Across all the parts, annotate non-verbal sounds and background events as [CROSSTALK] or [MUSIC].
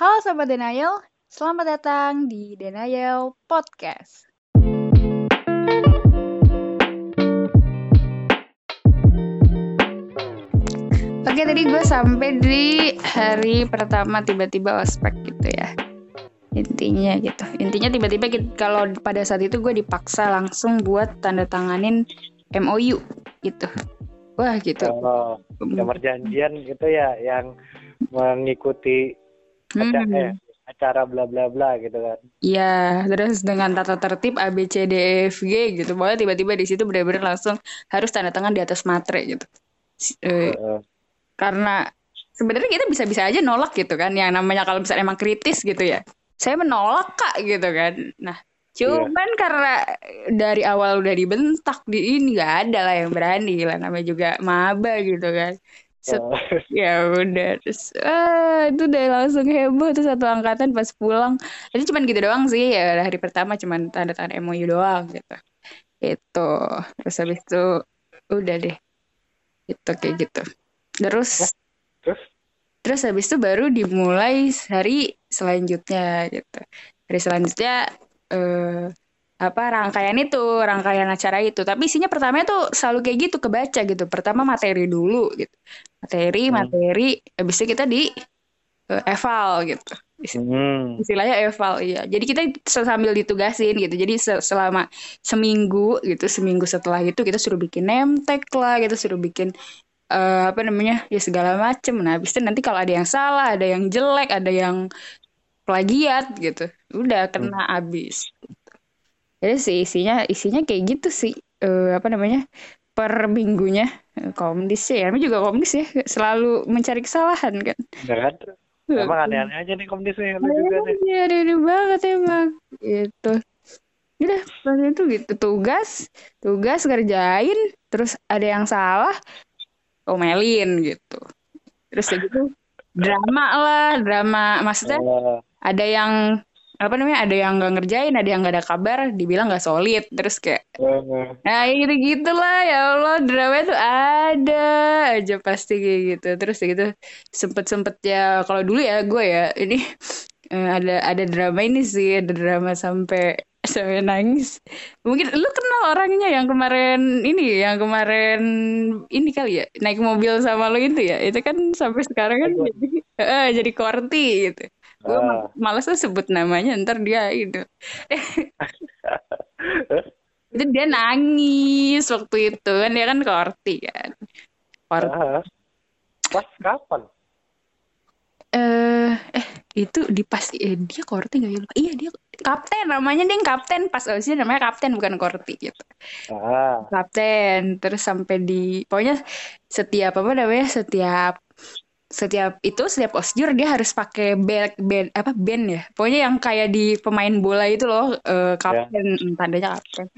Halo Sobat Denial, selamat datang di Denial Podcast. Oke tadi gue sampai di hari pertama tiba-tiba ospek gitu ya intinya gitu intinya tiba-tiba kalau pada saat itu gue dipaksa langsung buat tanda tanganin MOU gitu wah gitu oh, yang perjanjian gitu ya yang mengikuti hmm. Acara, eh, acara bla bla bla gitu kan. Iya terus dengan tata tertib A B C D E F G gitu. Pokoknya tiba-tiba di situ benar-benar langsung harus tanda tangan di atas matre gitu. Uh. karena sebenarnya kita bisa-bisa aja nolak gitu kan. Yang namanya kalau misalnya emang kritis gitu ya. Saya menolak kak gitu kan. Nah cuman yeah. karena dari awal udah dibentak di ini nggak ada lah yang berani lah. Namanya juga maba gitu kan Set, oh. [LAUGHS] ya udah terus ah, itu udah langsung heboh tuh satu angkatan pas pulang. Jadi cuman gitu doang sih ya hari pertama cuman tanda tangan MOU doang gitu. Itu terus habis itu udah deh itu kayak gitu. Terus terus? terus habis itu baru dimulai hari selanjutnya gitu. Hari selanjutnya eh, apa rangkaian itu rangkaian acara itu. Tapi isinya pertama itu selalu kayak gitu kebaca gitu. Pertama materi dulu gitu. Materi hmm. materi habis itu kita di uh, eval gitu. Hmm. istilahnya eval iya. Jadi kita sambil ditugasin gitu. Jadi selama seminggu gitu seminggu setelah itu kita suruh bikin name tag lah gitu suruh bikin uh, apa namanya ya segala macem. Nah habis itu nanti kalau ada yang salah ada yang jelek ada yang plagiat gitu udah kena hmm. abis jadi sih isinya isinya kayak gitu sih uh, apa namanya per minggunya. Komdis ya kami juga komdis ya selalu mencari kesalahan kan. Kan emang aneh-aneh aja nih komdis nih lu juga nih. iya aneh banget emang. Gitu. Udah pas itu gitu tugas tugas kerjain terus ada yang salah omelin gitu. Terus kayak gitu. Drama lah drama maksudnya ada yang apa namanya ada yang nggak ngerjain ada yang nggak ada kabar dibilang nggak solid terus kayak uh. nah gitu gitulah ya allah drama itu ada aja pasti kayak gitu terus kayak gitu sempet sempet ya kalau dulu ya gue ya ini uh, ada ada drama ini sih ada drama sampai [LAUGHS] sampai nangis. Mungkin lu kenal orangnya yang kemarin ini, yang kemarin ini kali ya naik mobil sama lu itu ya. Itu kan sampai sekarang kan jadi uh, jadi korti gitu. Gue uh. malas tuh sebut namanya, ntar dia itu. [LAUGHS] itu dia nangis waktu itu kan dia kan korti kan. Korti. Uh. Pas kapan? Eh, eh itu di pas eh, dia korti nggak ya? Iya dia kapten namanya dia kapten pas sih namanya kapten bukan korti gitu. Ah. Kapten terus sampai di pokoknya setiap apa namanya setiap setiap itu setiap osjur dia harus pakai band, band apa band ya? Pokoknya yang kayak di pemain bola itu loh uh, kapten yeah. tandanya kapten.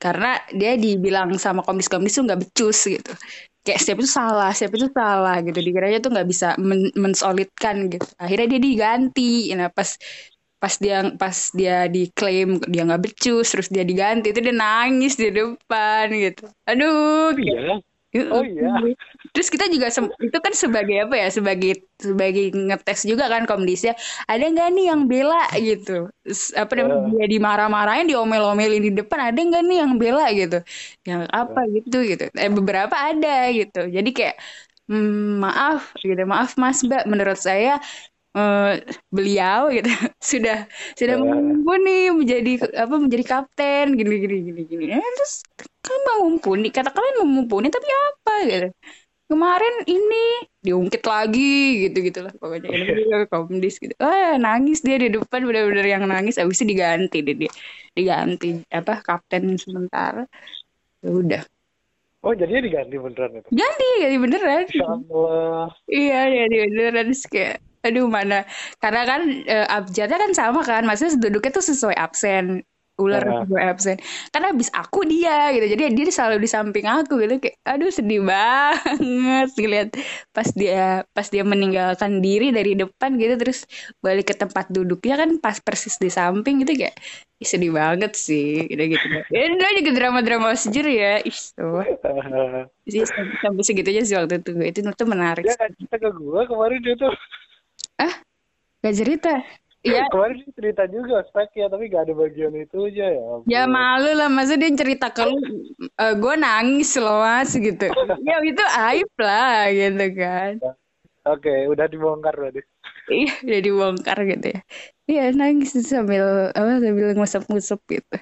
Karena dia dibilang sama komis-komis tuh nggak becus gitu. Kayak setiap itu salah setiap itu salah gitu. Dikiranya tuh nggak bisa men mensolidkan gitu. Akhirnya dia diganti. Nah pas pas dia pas dia diklaim dia nggak becus terus dia diganti itu dia nangis di depan gitu. Aduh iya Oh iya. Terus kita juga itu kan sebagai apa ya? Sebagai sebagai ngetes juga kan komdisnya. Ada nggak nih yang bela gitu? Apa namanya? Uh. Dia dimarah-marahin, diomel-omelin di depan. Ada nggak nih yang bela gitu? Yang apa uh. gitu gitu. Eh beberapa ada gitu. Jadi kayak hmm, maaf gitu. Maaf Mas Mbak, menurut saya Uh, beliau gitu. [LAUGHS] Sudah sudah uh. mumpuni menjadi apa menjadi kapten gini gini gini gini. Eh, terus kan mumpuni kata kalian mumpuni tapi apa gitu? Kemarin ini diungkit lagi gitu gitulah pokoknya ini [LAUGHS] komdis gitu. Ah nangis dia di depan benar-benar yang nangis abis itu diganti deh dia diganti apa kapten sementara. Ya udah. Oh jadi diganti beneran itu? Ganti ganti beneran. Allah. Iya jadi beneran kayak aduh mana? Karena kan uh, abjadnya kan sama kan? Maksudnya duduknya tuh sesuai absen. Ular uh. gue absen. Karena habis aku dia gitu. Jadi dia selalu di samping aku gitu. Kayak aduh sedih banget. [LAUGHS] Lihat pas dia pas dia meninggalkan diri dari depan gitu. Terus balik ke tempat duduknya kan pas persis di samping gitu. Kayak Ih, sedih banget sih. Gitu gitu. Ya dia juga drama drama sejur ya. Ih tuh sih sampai, segitunya sih waktu itu. Itu itu menarik kan kita ke gue kemarin dia tuh ah Gak cerita. Iya. [LAUGHS] Kemarin dia cerita juga speknya tapi gak ada bagian itu aja ya. Ya malu lah masa dia cerita ke lu uh, gue nangis loh mas gitu. [LAUGHS] ya itu aib lah gitu kan. Oke, udah dibongkar berarti. [LAUGHS] Iya, udah dibongkar gitu ya. Iya, nangis sambil apa sambil ngusap-ngusap gitu.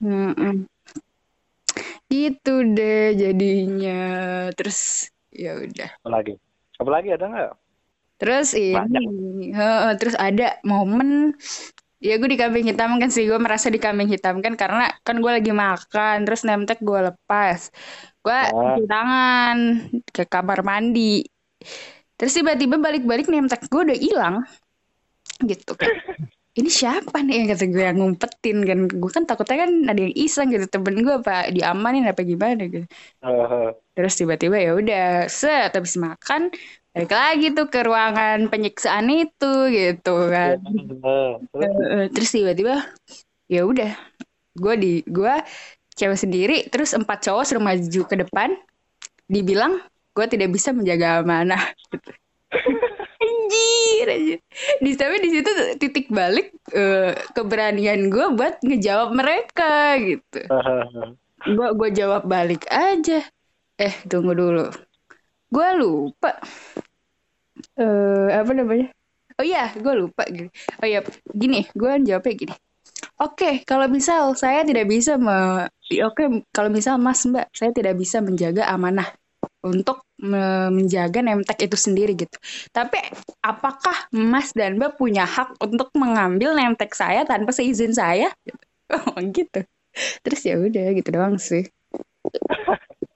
Hmm. Hmm. Gitu deh jadinya. Terus ya udah. Apa lagi? Apa lagi ada nggak? Terus ini, uh, terus ada momen ya gue di kambing hitam kan sih gue merasa di kambing hitam kan karena kan gue lagi makan terus nemtek gue lepas. Gue oh. tangan ke kamar mandi. Terus tiba-tiba balik-balik nemtek gue udah hilang gitu. Kan ini siapa nih yang kata gue yang ngumpetin kan? Gue kan takutnya kan ada yang iseng gitu temen gue apa diamanin apa gimana gitu. Uh. terus tiba-tiba ya udah set habis makan balik lagi tuh ke ruangan penyiksaan itu gitu kan. Uh, terus? Tiba-tiba ya udah gue di gue cewek sendiri terus empat cowok suruh maju ke depan dibilang gue tidak bisa menjaga amanah. Gitu. [LAUGHS] anjir anjir. Di tapi di situ titik balik uh, keberanian gue buat ngejawab mereka gitu. Gue gue jawab balik aja. Eh tunggu dulu gue lupa uh, apa namanya oh iya gue lupa gini oh iya gini gue jawabnya gini oke okay, kalau misal saya tidak bisa me oke okay, kalau misal mas mbak saya tidak bisa menjaga amanah untuk menjaga nemtek itu sendiri gitu. Tapi apakah Mas dan Mbak punya hak untuk mengambil nemtek saya tanpa seizin saya? [LAUGHS] Oh gitu. Terus ya udah gitu doang sih. [LAUGHS]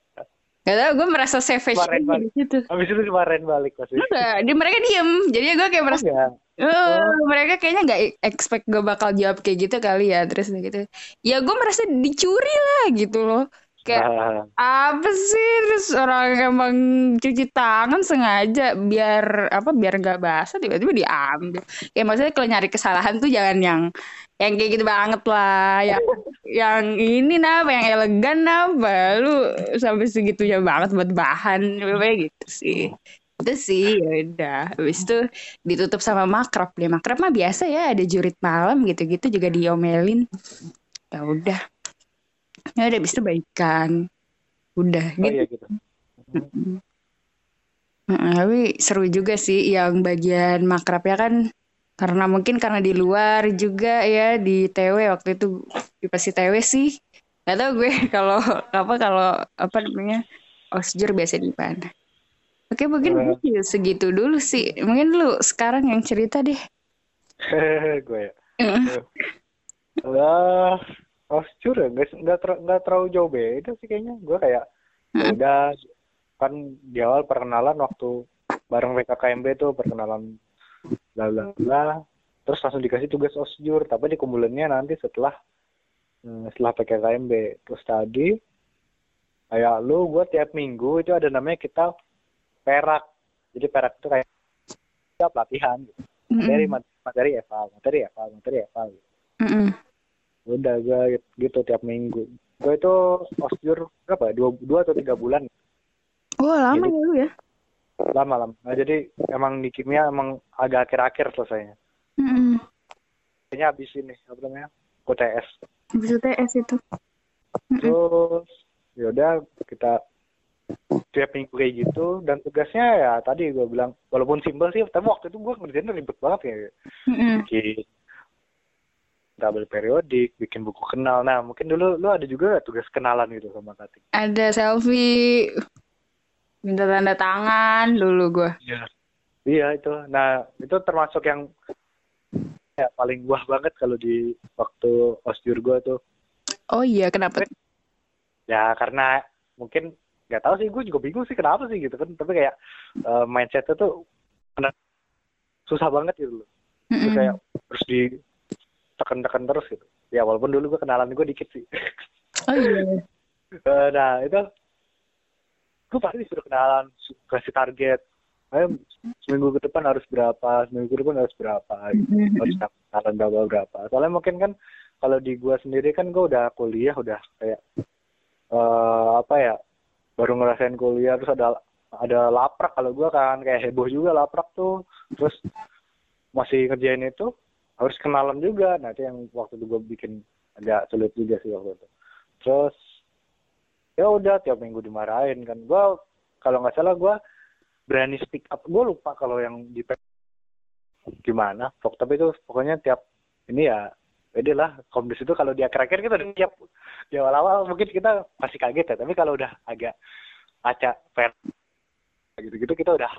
Gak tau, gue merasa savage di situ. Habis itu kemarin balik pasti. Enggak, di mereka diem. Jadi gue kayak merasa, oh, uh, oh. mereka kayaknya gak expect gue bakal jawab kayak gitu kali ya. Terus gitu. Ya gue merasa dicuri lah gitu loh. Kayak uh. apa sih? Terus orang emang cuci tangan sengaja biar apa biar gak basah tiba-tiba diambil. Kayak maksudnya kalau nyari kesalahan tuh jangan yang yang kayak gitu banget lah yang yang ini napa yang elegan napa lu sampai segitunya banget buat bahan. Kayak gitu sih. Itu sih ya udah. Habis itu ditutup sama makrab deh makrab mah biasa ya ada jurit malam gitu-gitu juga diomelin. Ya udah ya udah habis itu baikan. Udah oh, gitu, iya gitu. Nah, tapi seru juga sih yang bagian makrabnya kan. Karena mungkin karena di luar juga ya di TW waktu itu di pasti TW sih. Gak tau gue [LAUGHS] kalau apa kalau apa namanya osjur biasa di mana. Oke mungkin uh, segitu dulu sih. Mungkin lu sekarang yang cerita deh. [LAUGHS] Gue ya. Uh, osjur ya nggak nggak ter, nggak terlalu jauh beda sih kayaknya gue kayak uh. udah kan di awal perkenalan waktu bareng PKKMB tuh perkenalan bla bla bla terus langsung dikasih tugas osjur tapi dikumpulinnya nanti setelah hmm, setelah PKKMB terus tadi kayak lu gue tiap minggu itu ada namanya kita perak jadi perak itu kayak kita pelatihan gitu. materi materi eval materi eval materi eval gitu. mm -hmm. Udah gue gitu tiap minggu. Gue itu osjur berapa dua dua atau tiga bulan. Oh lama jadi, ya lu ya? Lama lama. Nah, jadi emang di kimia emang agak akhir-akhir selesainya. Mm-hmm. kayaknya habis ini apa namanya? UTS habis UTS itu. Terus yaudah kita tiap minggu kayak gitu. Dan tugasnya ya tadi gue bilang walaupun simpel sih tapi waktu itu gue ngerjain ribet banget ya. Mm-hmm. bikin tabel periodik bikin buku kenal. Nah mungkin dulu lu ada juga tugas kenalan gitu sama Kating ada selfie minta tanda tangan dulu gue iya. Iya itu. Nah itu termasuk yang ya paling wah banget kalau di waktu osjur gue tuh. Oh iya kenapa? Ya karena mungkin nggak tahu sih gue juga bingung sih kenapa sih gitu kan. Tapi kayak uh, mindsetnya tuh susah banget gitu loh. Mm -hmm. kayak terus di tekan-tekan terus gitu. Ya walaupun dulu gue kenalan gue dikit sih. Oh iya. Uh, [LAUGHS] nah itu gue pasti disuruh kenalan kasih target. Ayo, seminggu ke depan harus berapa seminggu ke depan harus berapa gitu. Mm-hmm. harus kenalan berapa berapa. Soalnya mungkin kan kalau di gue sendiri kan gue udah kuliah udah kayak uh, apa ya baru ngerasain kuliah terus ada ada laprak kalau gue kan. Kayak heboh juga laprak tuh. Terus masih ngerjain itu harus kenalan juga. Nah itu yang waktu itu gue bikin agak sulit juga sih waktu itu. Terus ya udah tiap minggu dimarahin kan. Gue kalau nggak salah gue berani speak up. Gue lupa kalau yang di gimana. Pok, tapi itu pokoknya tiap ini ya beda lah. Komdis itu kalau di akhir-akhir kita udah siap di awal-awal mungkin kita masih kaget ya. Tapi kalau udah agak acak fair gitu-gitu kita udah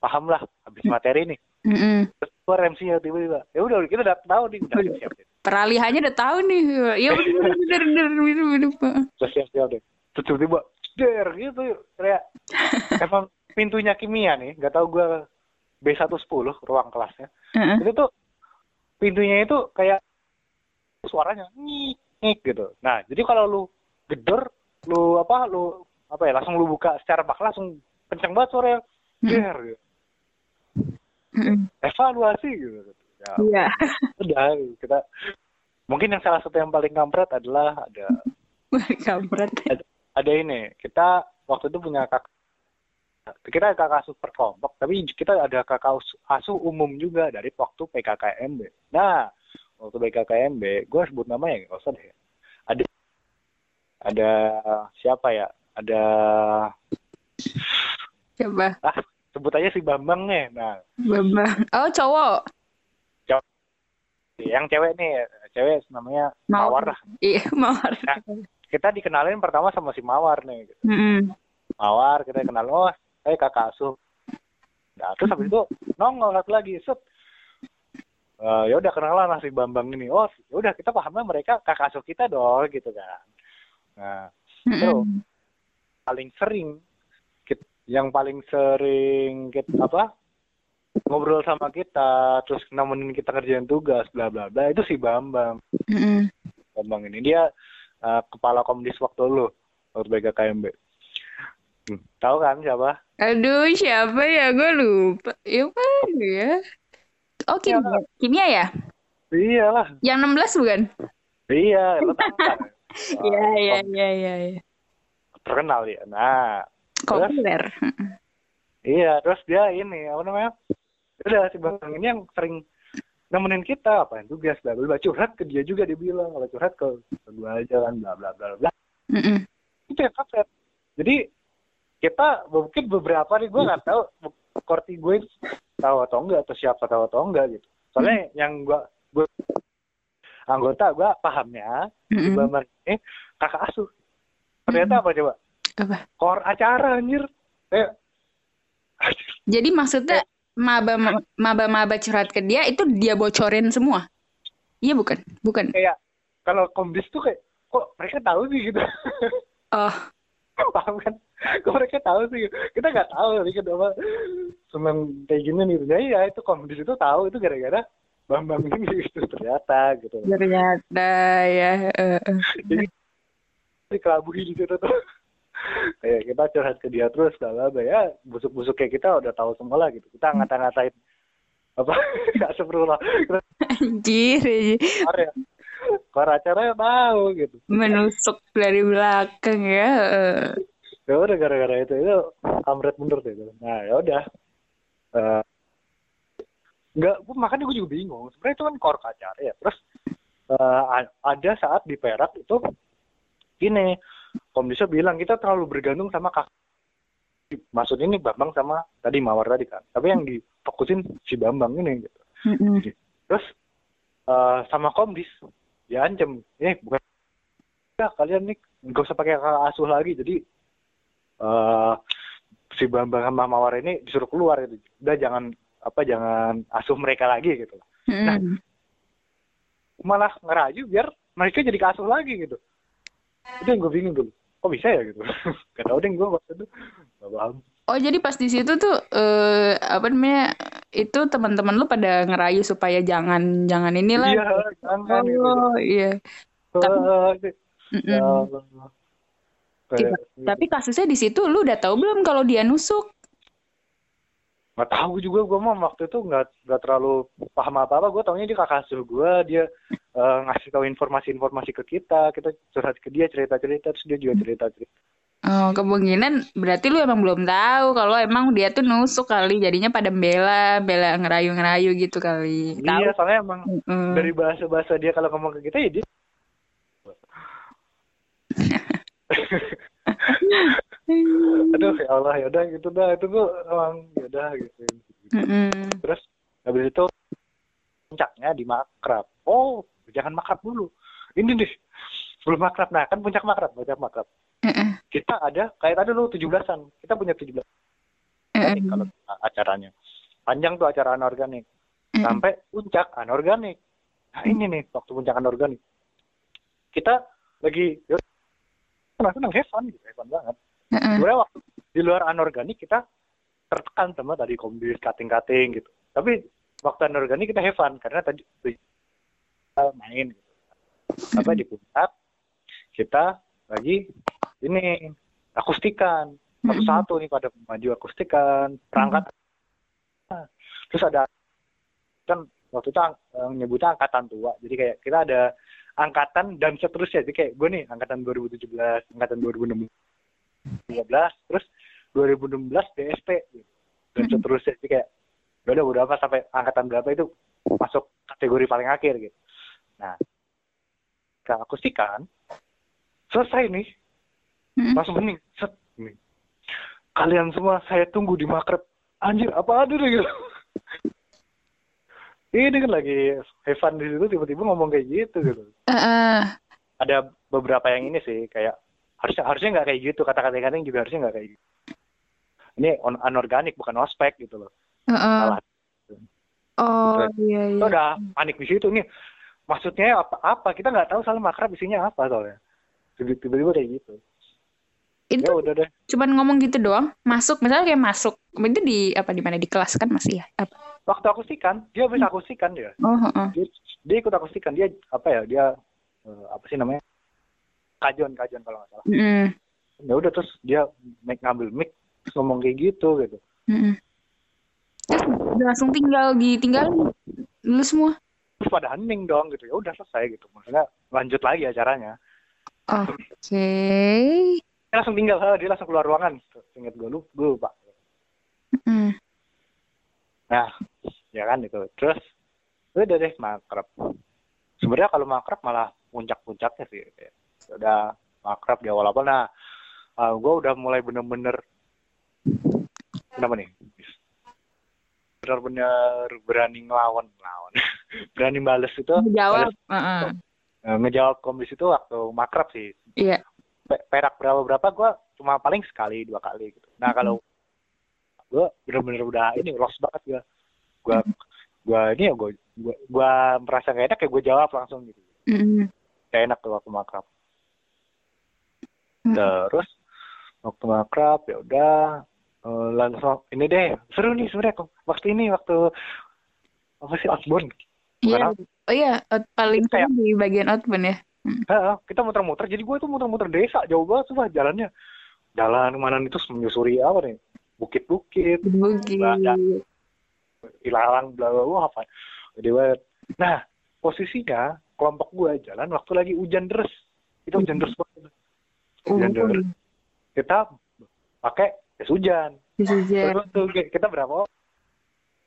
paham lah habis materi nih. Mm-mm. terus keluar MC-nya tiba-tiba ya udah kita udah tahu nih udah siap deh Peralihannya udah tahu nih. Iya bener bener bener bener. Pak. udah siap siap deh terus tiba-tiba der gitu kayak emang pintunya kimia nih nggak tahu gue B110 ruang kelasnya Heeh. itu tuh pintunya itu kayak suaranya nyik nyik gitu nah jadi kalau lu gedor lu apa lu apa ya langsung lu buka secara paksa langsung kenceng banget suaranya der gitu. Mm-mm. evaluasi gitu ya Iya. [LAUGHS] udah kita mungkin yang salah satu yang paling kampret adalah ada [LAUGHS] Kampret. ada ini kita waktu itu punya kakak kita kakak asuh per kelompok tapi kita ada kakak asuh umum juga dari waktu PKKMB nah waktu PKKMB gue sebut namanya nggak usah deh ada ada siapa ya ada Coba. ah sebut aja si Bambang nih nah Bambang. Oh cowok. yang cewek nih cewek namanya Mawar. Mawar lah Iya mawar. Nah. kita dikenalin pertama sama si Mawar nih Mm-mm. Mawar kita kenal oh saya kakak asuh nah terus habis itu nongol satu lagi set Eh, ya udah kenalan lah si Bambang ini oh ya udah kita pahamnya mereka kakak asuh kita dong gitu kan nah Mm-mm. paling sering yang paling sering kita apa ngobrol sama kita terus nemenin kita kerjaan tugas bla bla bla itu si Bambang Mm-mm. Bambang ini dia eh, kepala komdis waktu lu waktu BKKMB hmm. tahu kan siapa Aduh siapa ya gue lupa. Ya apa ya? Oh kimia. Kimia ya? iyalah Yang 16 bukan? iya lo tahu kan [LAUGHS] Iya iya iya iya. iya. terkenal dia nah Populer. iya terus dia ini apa namanya? Udah si Bambang ini yang sering nemenin kita apa yang tugas bla bla curhat ke dia juga dia bilang kalau curhat ke ke gua aja kan bla bla bla bla. Itu yang kaset. Jadi kita mungkin beberapa nih gue nggak tahu korti gue tahu atau enggak atau siapa tahu atau enggak gitu. Soalnya yang gue gue anggota gue pahamnya di Mm-mm. Bambang ini kakak asuh. Ternyata apa coba Apa? kor acara anjir kayak Jadi maksudnya maba maba maba curhat ke dia itu dia bocorin semua? Iya bukan? Bukan. kayak kalau komdis tuh kayak kok mereka tahu sih gitu [LAUGHS] Oh, paham kan kok mereka tahu sih kita nggak tahu nih kenapa seneng kayak gini nih ya iya itu komdis itu tahu itu gara-gara bambang ini [LAUGHS] gitu ternyata gitu ternyata ya. eh, eh. jadi [LAUGHS] dikelabui di situ tuh kayak [LAUGHS] kita curhat ke dia terus bla bla ya busuk-busuk kayak kita udah tahu semua lah gitu. Kita ngata-ngatain. Apa? [LAUGHS] Nggak kita Anjir, keluar ya. Keluar acaranya tahu gitu. Menusuk dari belakang ya. eh. ya udah gara-gara itu itu kamret bener tuh itu nah ya udah. Eh, nggak makanya gue juga bingung. Sebenarnya itu kan core acara ya. Terus a- ada saat di Perak itu gini komdisnya bilang kita terlalu bergantung sama kak maksudnya ini Bambang sama tadi Mawar tadi kan. Tapi yang difokusin si Bambang ini gitu. Terus eh, sama komdis. Dia ancam. Eh bukan ya kalian nih nggak usah pakai kakak asuh lagi. Jadi eh si Bambang sama Mawar ini disuruh keluar gitu. Udah jangan apa jangan asuh mereka lagi gitu. Mm-mm. malah ngerayu biar mereka jadi kasuh lagi gitu itu yang gue bingung dulu kok bisa ya gitu [LAUGHS] gak tau deh gue waktu itu gak paham Oh jadi pas di situ tuh eh apa namanya itu teman-teman lu pada ngerayu supaya jangan jangan inilah. iya jangan gitu Oh iya. Eh, ya Allah. Kayak- Tapi kasusnya di situ lu udah tahu belum kalau dia nusuk? nggak tahu juga gue mah waktu itu nggak nggak terlalu paham apa apa gue taunya dia kakak asuh gue dia eh, ngasih tahu informasi-informasi ke kita kita curhat ke dia cerita-cerita terus dia juga cerita-cerita Oh, kemungkinan berarti lu emang belum tahu kalau emang dia tuh nusuk kali, jadinya pada bela, bela ngerayu-ngerayu gitu kali. Iya, soalnya emang mm. dari bahasa-bahasa dia kalau ngomong ke kita ya dia [LAUGHS] Aduh ya Allah ya udah gitu dah itu gue emang ya udah gitu. Mm -hmm. Terus habis itu puncaknya di makrab. Oh jangan makrab dulu. Ini nih belum makrab. Nah kan puncak makrab, puncak makrab. Mm -hmm. Kita ada kayak tadi lu tujuh belasan. Kita punya tujuh belas. Mm -hmm. Kalau acaranya panjang tuh acara anorganik mm -hmm. sampai puncak anorganik. Nah ini nih waktu puncak anorganik. Kita lagi senang senang have fun gitu have fun banget mm-hmm. sebenarnya waktu di luar anorganik kita tertekan sama tadi kombis cutting cutting gitu tapi waktu anorganik kita have fun karena tadi kita main gitu apa di puncak kita lagi ini akustikan satu-satu nih pada maju akustikan perangkat terus ada kan waktu itu ang nyebutnya angkatan tua jadi kayak kita ada angkatan dan seterusnya. Jadi kayak gue nih angkatan 2017, angkatan 2016, terus 2016 DSP gitu. dan seterusnya. Jadi kayak ya udah berapa sampai angkatan berapa itu masuk kategori paling akhir gitu. Nah, ke akustikan selesai nih, hmm. langsung bening, set nih. Kalian semua saya tunggu di makrab. Anjir, apa ada nih gitu [LAUGHS] ini kan lagi Evan di situ tiba-tiba ngomong kayak gitu gitu. Uh, uh. Ada beberapa yang ini sih kayak harusnya harusnya nggak kayak gitu kata-kata yang juga harusnya nggak kayak gitu. Ini on, anorganik bukan ospek gitu loh. Uh, uh. Salah. Oh Terus, iya iya. Itu udah panik di situ nih. Maksudnya apa? Apa kita nggak tahu salah makrab isinya apa soalnya. Tiba-tiba kayak gitu. Itu ya udah deh. Cuman ngomong gitu doang. Masuk misalnya kayak masuk. Itu di apa di mana di kelas kan masih ya? Apa? waktu akustikan dia bisa akustikan dia. Oh, uh, uh. dia dia ikut akustikan dia apa ya dia uh, apa sih namanya kajian kajian kalau nggak salah mm. ya udah terus dia make ngambil mic ngomong kayak gitu gitu mm. terus langsung tinggal ditinggal lu semua terus pada hening dong gitu. Ya udah selesai gitu. Maksudnya lanjut lagi acaranya. Oke. Okay. dia langsung tinggal dia langsung keluar ruangan. Inget gue lu gue lupa. Mm. nah ya kan itu. Terus udah deh makrab. Sebenarnya kalau makrab malah puncak-puncaknya sih. Ya. udah makrab di awal-awal. Nah uh, gue udah mulai bener-bener kenapa nih? Benar-benar berani ngelawan ngelawan [LAUGHS] berani bales itu ngejawab. uh -uh. ngejawab komis itu waktu makrab sih. Iya. Yeah. perak berapa berapa gue cuma paling sekali dua kali gitu. Nah kalau gue bener-bener udah ini lost banget gue gue gue ini ya gue gue merasa gak enak ya gue jawab langsung gitu. Mm. gak enak tuh waktu makrab. Mm. terus waktu makrab ya udah uh, langsung ini deh seru nih sebenarnya waktu ini waktu apa sih outbound iya. Oh iya paling seru di bagian outbound ya? Hmm. kita muter-muter. Jadi gue tuh muter-muter desa jauh banget tuh jalannya. Jalan ke mana itu menyusuri apa nih? Bukit-bukit. Bukit ilalang bla bla bla apa? Banget. Nah posisinya kelompok gue jalan waktu lagi hujan deras. Itu hujan deras banget. Hujan oh. deras. Kita pakai jas hujan. Terus tuh kita berapa?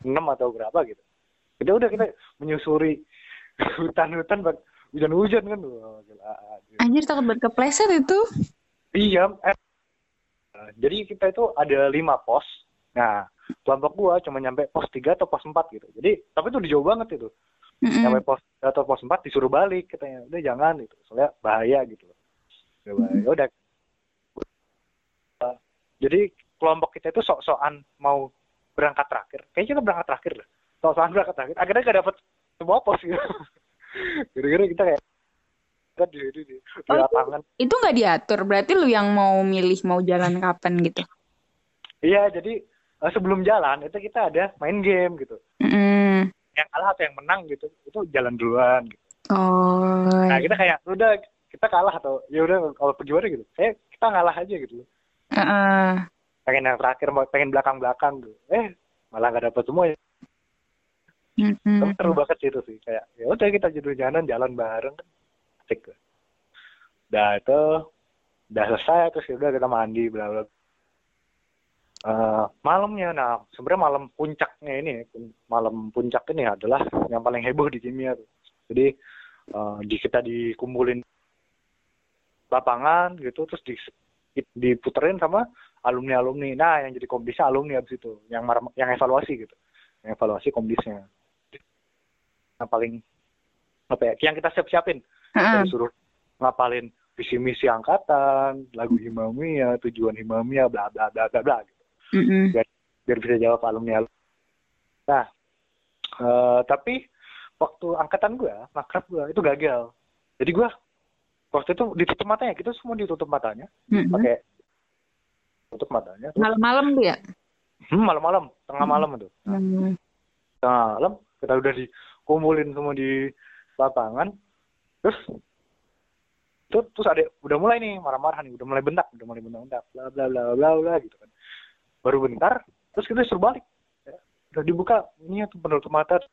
Enam atau berapa gitu kita udah kita menyusuri [LAUGHS] hutan-hutan hujan-hujan kan anjir takut banget kepleset itu iya eh, jadi kita itu ada lima pos nah kelompok gua cuma nyampe pos 3 atau pos 4 gitu. Jadi tapi itu di jauh banget itu. Mm-hmm. Nyampe pos atau pos 4 disuruh balik katanya. Udah jangan gitu. Soalnya bahaya gitu. Udah bahaya. Udah. jadi kelompok kita itu sok-sokan mau berangkat terakhir. Kayaknya kita berangkat terakhir lah. Sok-sokan berangkat terakhir. Akhirnya gak dapet semua pos gitu. [LAUGHS] Kira-kira kita kayak kan di, di, di, di oh, lapangan. Itu, itu nggak diatur. Berarti lu yang mau milih mau jalan kapan gitu. Iya, jadi uh, sebelum jalan itu kita ada main game gitu. Mm. Yang kalah atau yang menang gitu, itu jalan duluan. Gitu. Oh. Nah kita kayak udah kita kalah atau ya udah kalau pergi mana gitu, kayak kita ngalah aja gitu. Uh -uh. Pengen yang terakhir, pengen belakang-belakang gitu. Eh malah nggak dapet semua ya. Mm-hmm. Tapi seru banget sih itu sih. Kayak ya udah kita judul jalan jalan bareng. Kan asik. Udah itu udah selesai terus ya udah kita mandi bla bla. Uh, malamnya nah sebenarnya malam puncaknya ini malam puncak ini adalah yang paling heboh di kimia tuh. Jadi uh, di kita dikumpulin lapangan gitu terus di diputerin sama alumni alumni nah yang jadi komdisnya alumni abis itu yang yang evaluasi gitu. Yang evaluasi komdisnya yang paling apa ya yang kita siap siapin uh-huh. suruh ngapalin visi misi angkatan lagu himamia tujuan himamia bla bla bla bla bla gitu. Mm-hmm. biar, biar bisa jawab alumni nah uh, tapi waktu angkatan gue makrab gue itu gagal. Jadi gue waktu itu ditutup matanya kita semua ditutup matanya. Mm-hmm. pakai tutup matanya. Malam-malam ya hmm, malam-malam tengah malam itu. Mm-hmm. tengah malam kita udah dikumpulin semua di lapangan terus terus terus ada udah mulai nih marah-marah nih udah mulai bentak udah mulai bentak-bentak bla bla bla bla bla gitu kan baru bentar terus kita suruh balik ya. udah dibuka ini tuh penutup mata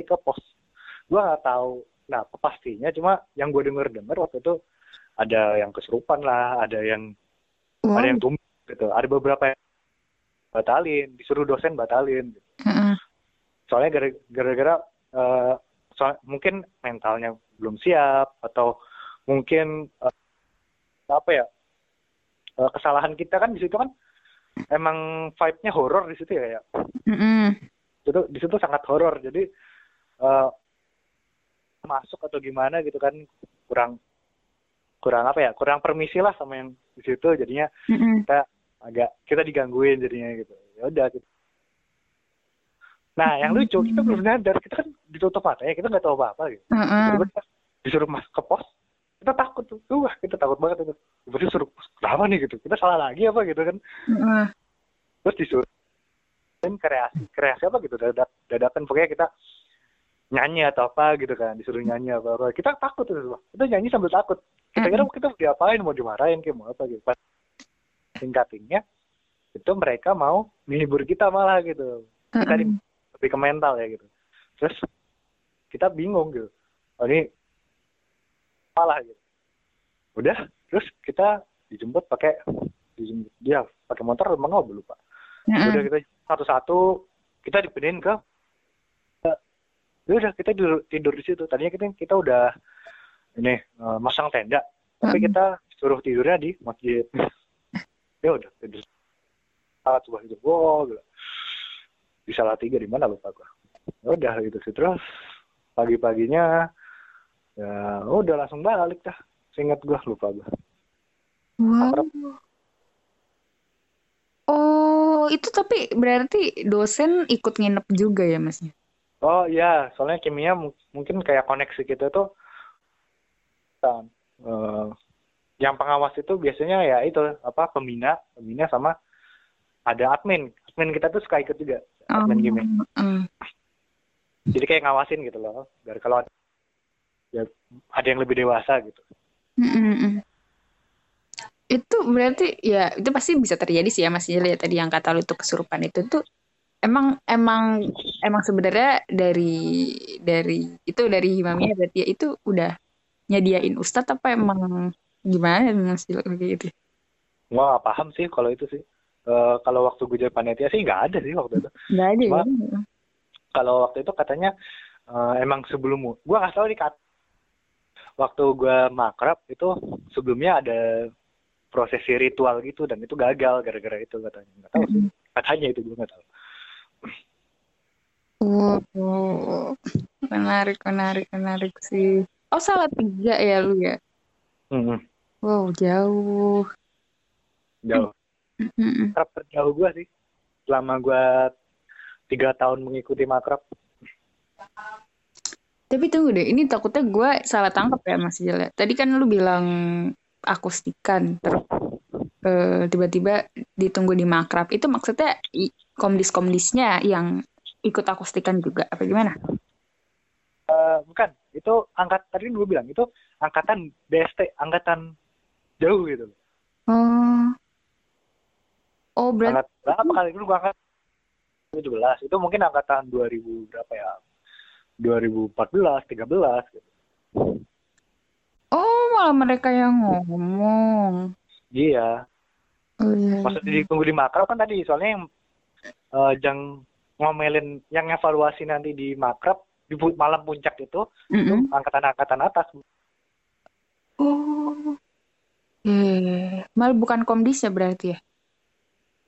ke pos gua nggak tahu nah pastinya cuma yang gue denger denger waktu itu ada yang kesurupan lah ada yang wow. ada yang tumbuh gitu ada beberapa yang batalin disuruh dosen batalin gitu. uh-uh. soalnya gara-gara uh, soal, mungkin mentalnya belum siap atau mungkin uh, apa ya uh, kesalahan kita kan di situ kan emang vibe-nya horor di situ ya ya mm-hmm. itu di situ sangat horor jadi uh, masuk atau gimana gitu kan kurang kurang apa ya kurang permisi lah sama yang di situ jadinya mm-hmm. kita agak kita digangguin jadinya gitu ya udah gitu nah yang lucu kita belum sadar kita kan ditutup mata ya kita nggak tahu apa apa gitu mm-hmm. disuruh masuk ke pos kita takut tuh. Wah kita takut banget itu. Berarti suruh kenapa nih gitu kita salah lagi apa gitu kan? Mm-hmm. terus disuruh kreasi kreasi apa gitu dadak dadakan pokoknya kita nyanyi atau apa gitu kan disuruh nyanyi apa apa kita takut tuh kita nyanyi sambil takut. Kita kira kita mau diapain mau dimarahin kayak mau apa gitu. Pas tingkatingnya itu mereka mau menghibur kita malah gitu. Kita di, lebih ke mental ya gitu. Terus kita bingung gitu. Oh, ini malah gitu. Udah terus kita dijemput pakai dijemput dia pakai motor emang nggak lupa. Udah kita satu-satu kita dipindahin ke ya udah kita tidur, tidur di situ. Tadinya kita kita udah ini uh, masang tenda. Tapi kita suruh tidurnya di masjid. [LAUGHS] Ya udah tidur. Coba itu wow gitu. Di salah tiga di mana lupa gua? Ya udah gitu sih. Terus pagi paginya ya udah langsung balik dah. Seingat gua lupa gua. Wow. Oh, itu tapi berarti dosen ikut nginep juga ya, masnya? Oh iya, soalnya kimia mungkin kayak koneksi kita tuh kan uh, yang pengawas itu biasanya ya itu apa pembina, pembina sama ada admin. Admin kita tuh suka ikut juga, admin oh, kimia. Uh. Jadi kayak ngawasin gitu loh, biar kalau ada, ya, ada yang lebih dewasa gitu. Mm -mm. Itu berarti ya itu pasti bisa terjadi sih ya Mas Jeli ya tadi yang kata lu tuh kesurupan itu tuh emang emang emang sebenarnya dari dari itu dari Himamia berarti ya itu udah nyediain ustadz apa emang gimana mas kayak gitu Gua gak paham sih kalau itu sih uh, kalau waktu gue jadi panitia sih nggak ada sih waktu itu nggak ada Cuma, ya. kalau waktu itu katanya uh, emang sebelum gue nggak tahu nih kat waktu gue makrab itu sebelumnya ada prosesi ritual gitu dan itu gagal gara-gara itu katanya nggak tahu sih katanya itu gue nggak tahu Oh, menarik, menarik, menarik sih. Oh, salah tiga ya lu ya? Mm-hmm. Wow, jauh. Jauh. Mm-hmm. Makrab terjauh gue sih. Selama gue tiga tahun mengikuti makrab. Tapi tunggu deh, ini takutnya gue salah tangkap ya Mas Jel. Tadi kan lu bilang akustikan, terus uh, tiba-tiba ditunggu di makrab. Itu maksudnya komdis-komdisnya yang ikut akustikan juga apa gimana? Uh, bukan, itu angkat tadi gue bilang itu angkatan BST, angkatan jauh gitu. Oh. Oh, berarti angkat, berapa kali dulu gue angkat 17. Itu mungkin angkatan 2000 berapa ya? 2014, 13 gitu. Oh, malah mereka yang ngomong. Iya. Oh, iya. Maksudnya ditunggu di makrab kan tadi soalnya yang uh, jang ngomelin yang evaluasi nanti di makrab di malam puncak itu mm -hmm. angkatan-angkatan atas. Oh. Eh, malah bukan komdis ya berarti ya?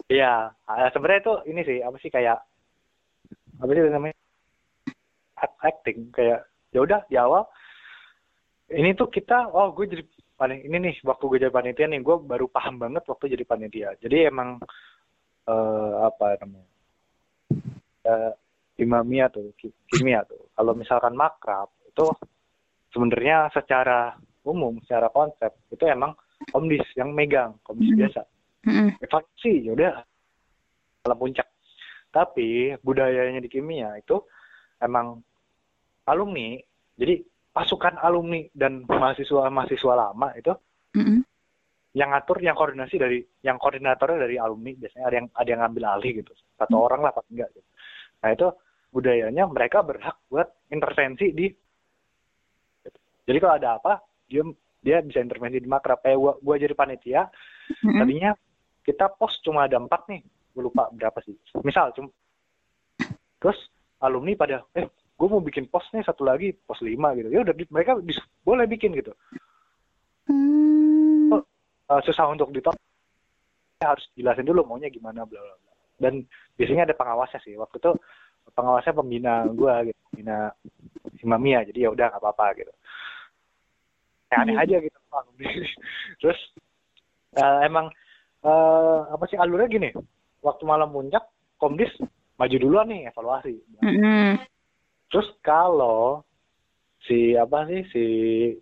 Iya, uh, sebenarnya itu ini sih apa sih kayak apa sih namanya? Acting kayak ya udah di awal ini tuh kita oh gue jadi paling ini nih waktu gue jadi panitia nih gue baru paham banget waktu jadi panitia. Jadi emang uh, apa namanya uh, imamia tuh kimia tuh kalau misalkan makrab itu sebenarnya secara umum secara konsep itu emang komdis yang megang komdis mm -hmm. biasa Mm-hmm. Evaluasi ya udah dalam puncak. Tapi budayanya di kimia itu emang alumni. Jadi pasukan alumni dan mahasiswa-mahasiswa lama itu mm-hmm. yang ngatur, yang koordinasi dari, yang koordinatornya dari alumni biasanya ada yang ada yang ngambil alih gitu. Satu mm-hmm. orang lah pas enggak gitu. Nah itu budayanya mereka berhak buat intervensi di. Jadi kalau ada apa dia dia bisa intervensi di makrab. Kayak gua, gua jadi panitia, mm-hmm. tadinya kita pos cuma ada empat nih. Gue lupa berapa sih. Misal cuma terus alumni pada eh gue mau bikin pos nih satu lagi pos lima gitu. Ya udah mereka bisa, boleh bikin gitu. Hmm. uh, susah untuk ditolak harus jelasin dulu maunya gimana bla bla bla. Dan biasanya ada pengawasnya sih. Waktu itu pengawasnya pembina gue gitu. Pembina Imamia jadi ya udah nggak apa-apa gitu. Ya, aneh hmm. aja gitu. [LAUGHS] Terus uh, emang uh, apa sih alurnya gini? Waktu malam puncak komdis maju duluan nih evaluasi. Mm-hmm. terus kalau si apa sih si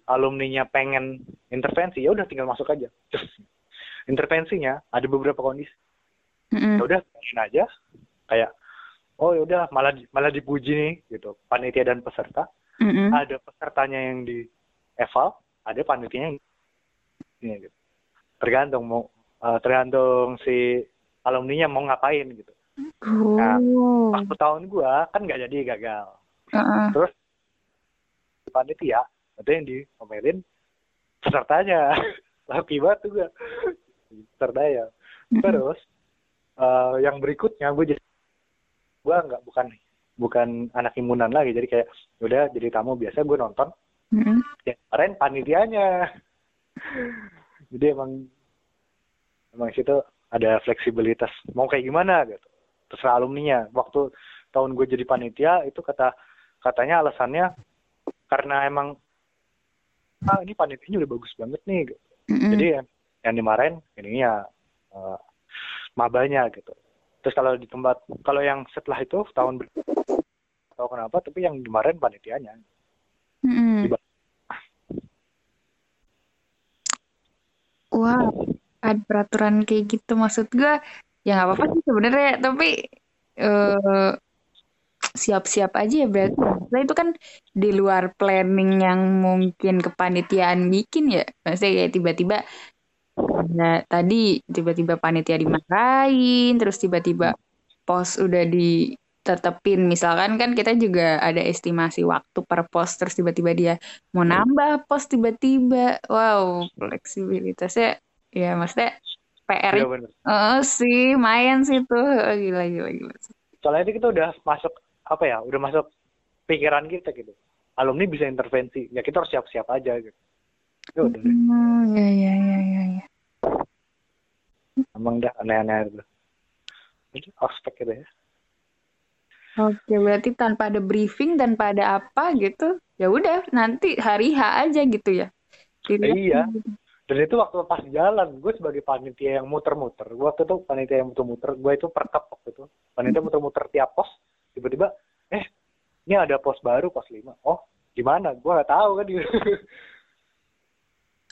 alumninya pengen intervensi ya udah tinggal masuk aja. Terus intervensinya ada beberapa kondisi. Mm-hmm. ya udah aja? Kayak oh ya udah malah malah dipuji nih gitu. Panitia dan peserta. Mm-hmm. ada pesertanya yang di eval ada panitia yang ini gitu. Tergantung mau uh, tergantung si alumninya mau ngapain gitu. Oh. Nah, waktu tahun gua kan nggak jadi gagal. Uh-uh. Terus panitia ada yang diomelin pesertanya. [LAUGHS] Laki banget tuh gua. Terdaya. Terus uh, yang berikutnya gue jadi gue nggak bukan bukan anak imunan lagi jadi kayak udah jadi tamu biasa gue nonton mm-hmm. ya kemarin panitianya jadi emang emang situ ada fleksibilitas mau kayak gimana gitu terserah alumninya waktu tahun gue jadi panitia itu kata katanya alasannya karena emang ah ini panitianya udah bagus banget nih gitu. mm-hmm. jadi yang dimarahin ini ya uh, mabanya gitu terus kalau di tempat kalau yang setelah itu tahun tahu kenapa tapi yang dimarahin panitianya mm-hmm. wow ada peraturan kayak gitu maksud gue ya nggak apa-apa sih sebenarnya tapi uh, siap-siap aja ya berarti. Nah, itu kan di luar planning yang mungkin kepanitiaan bikin ya. Maksudnya kayak tiba-tiba nah, tadi tiba-tiba panitia dimarahin terus tiba-tiba pos udah ditetepin. Misalkan kan kita juga ada estimasi waktu per pos terus tiba-tiba dia mau nambah pos tiba-tiba. Wow fleksibilitasnya Iya, maksudnya PR ya, uh, sih, main sih tuh. Gila, gila, gila. Soalnya itu kita udah masuk, apa ya, udah masuk pikiran kita gitu. Alumni bisa intervensi, ya kita harus siap-siap aja gitu. Ya udah deh. Oh, ya, ya, ya, ya, ya. Emang dah aneh-aneh itu. Itu aspek gitu ya. Oke, berarti tanpa ada briefing, dan pada apa gitu, ya udah nanti hari H aja gitu ya. Dilihat iya. Gitu dan itu waktu pas jalan gue sebagai panitia yang muter-muter waktu itu panitia yang muter-muter gue itu perkap waktu itu panitia muter-muter tiap pos tiba-tiba eh ini ada pos baru pos lima oh gimana gue nggak tahu kan [LAUGHS] gitu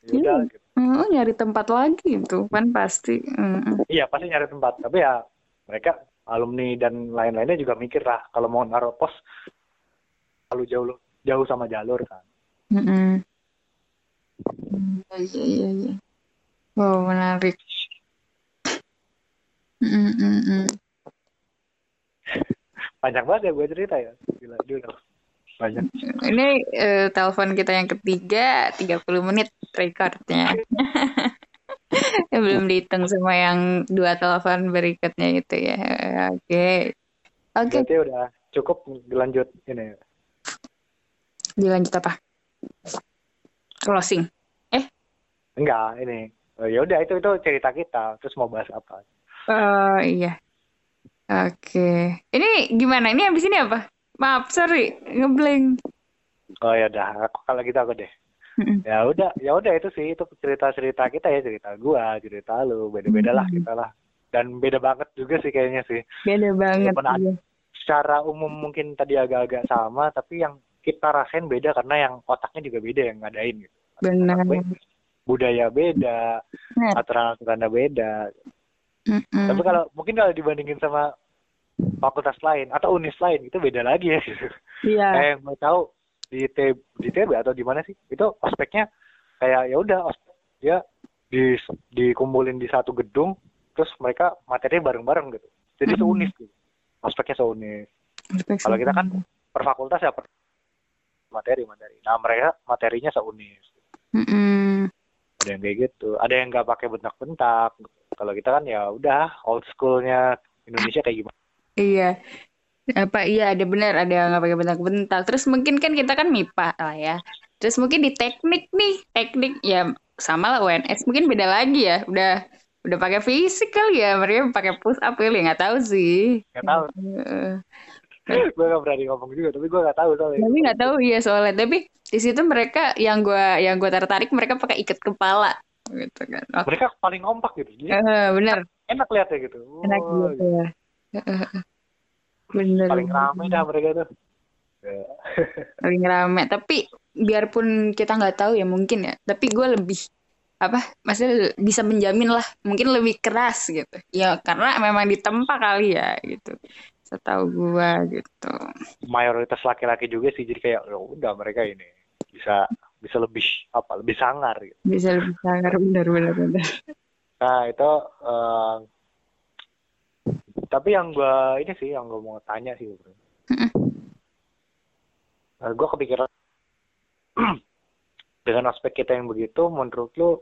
Iya, gitu. mm, nyari tempat lagi itu kan pasti. Mm. Iya pasti nyari tempat, tapi ya mereka alumni dan lain-lainnya juga mikir lah kalau mau naruh pos lalu jauh jauh sama jalur kan. Mm. Iya, iya, iya. Wow, menarik. Mm, mm, mm. Banyak banget ya gue cerita ya. Gila, dulu. Banyak. Ini uh, telepon kita yang ketiga, 30 menit. recordnya. [LAUGHS] belum dihitung semua yang dua telepon berikutnya itu ya. Oke. Okay. Oke. Okay. Berarti udah cukup dilanjut ini. Dilanjut apa? Closing. Eh? Enggak, ini. Oh, ya udah itu itu cerita kita. Terus mau bahas apa? Uh, iya. Oke. Okay. Ini gimana? Ini habis ini apa? Maaf, sorry, ngeblank. Oh ya udah, aku kalau gitu aku deh. ya udah, ya udah itu sih itu cerita-cerita kita ya, cerita gua, cerita lu, beda-beda lah kita lah. Dan beda banget juga sih kayaknya sih. Beda banget. iya. Secara umum mungkin tadi agak-agak sama, tapi yang kita rasain beda karena yang otaknya juga beda yang ngadain gitu. Benar. Budaya beda, aturan-aturannya beda. Mm -mm. Tapi kalau mungkin kalau dibandingin sama fakultas lain atau unis lain itu beda lagi ya gitu. Iya. Kayak mau tahu di T di TB atau di mana sih? Itu ospeknya kayak ya udah dia di dikumpulin di satu gedung terus mereka materi bareng-bareng gitu. Jadi mm-hmm. seunis gitu. Ospeknya seunis. Kalau kita kan per fakultas ya per materi materi. Nah mereka materinya seunis. Mm-hmm. Ada yang kayak gitu. Ada yang nggak pakai bentak-bentak. Kalau kita kan ya udah old schoolnya Indonesia kayak gimana? Iya. Apa iya ada benar ada yang nggak pakai bentak-bentak. Terus mungkin kan kita kan MIPA lah ya. Terus mungkin di teknik nih, teknik ya sama lah UNS mungkin beda lagi ya. Udah udah pakai fisik kali ya, mereka pakai push up kali nggak tahu sih. Nggak tahu. [LAUGHS] gue gak berani ngomong juga, tapi gue nggak tahu soalnya. Tapi nggak tahu iya soalnya. Tapi di situ mereka yang gue yang gue tertarik mereka pakai ikat kepala gitu kan. Oh. Mereka paling kompak gitu. uh, bener. Enak lihatnya gitu. Enak oh, gitu ya. Bener. Paling ramai dah mereka tuh. [LAUGHS] Paling ramai. Tapi biarpun kita nggak tahu ya mungkin ya. Tapi gue lebih apa maksudnya bisa menjamin lah mungkin lebih keras gitu ya karena memang ditempa kali ya gitu setahu gua gitu. Mayoritas laki-laki juga sih jadi kayak ya udah mereka ini bisa bisa lebih apa lebih sangar gitu. bisa lebih sangar benar benar benar. Nah itu uh, tapi yang gue ini sih yang gue mau tanya sih bro. Nah, gue kepikiran [CLEARS THROAT] dengan aspek kita yang begitu menurut lu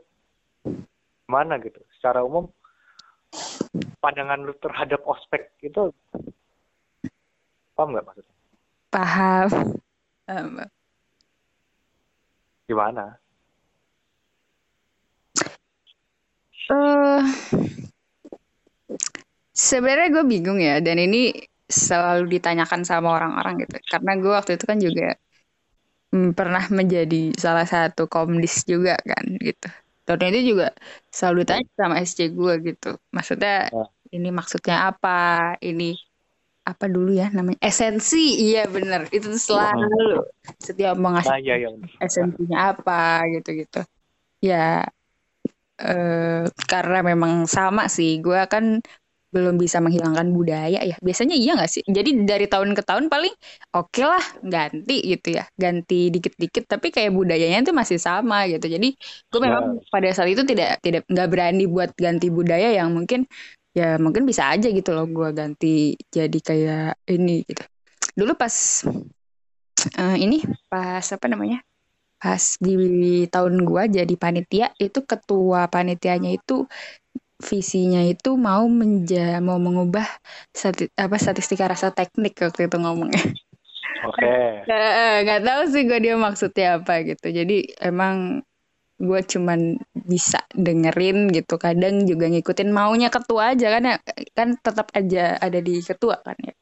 mana gitu? Secara umum pandangan lu terhadap ospek itu paham nggak maksudnya paham um. gimana uh, Sebenarnya gue bingung ya, dan ini selalu ditanyakan sama orang-orang gitu. Karena gue waktu itu kan juga hmm, pernah menjadi salah satu komdis juga kan gitu. Dan itu juga selalu ditanya sama SC gue gitu. Maksudnya oh. ini maksudnya apa? Ini apa dulu ya namanya esensi iya bener itu selalu setiap mengasih nah, iya, iya. esensinya apa gitu gitu ya eh, karena memang sama sih gue kan belum bisa menghilangkan budaya ya. Biasanya iya nggak sih? Jadi dari tahun ke tahun paling oke okay lah ganti gitu ya. Ganti dikit-dikit tapi kayak budayanya itu masih sama gitu. Jadi gue iya. memang yeah. pada saat itu tidak tidak nggak berani buat ganti budaya yang mungkin ya mungkin bisa aja gitu loh gue ganti jadi kayak ini gitu. Dulu pas uh, ini pas apa namanya? Pas di tahun gue jadi panitia itu ketua panitianya itu visinya itu mau menja mau mengubah stati, apa statistika rasa teknik waktu itu ngomongnya. Oke. [LAUGHS] Okay. Gak tahu sih gue dia maksudnya apa gitu. Jadi emang gue cuman bisa dengerin gitu. Kadang juga ngikutin maunya ketua aja kan ya kan tetap aja ada di ketua kan ya.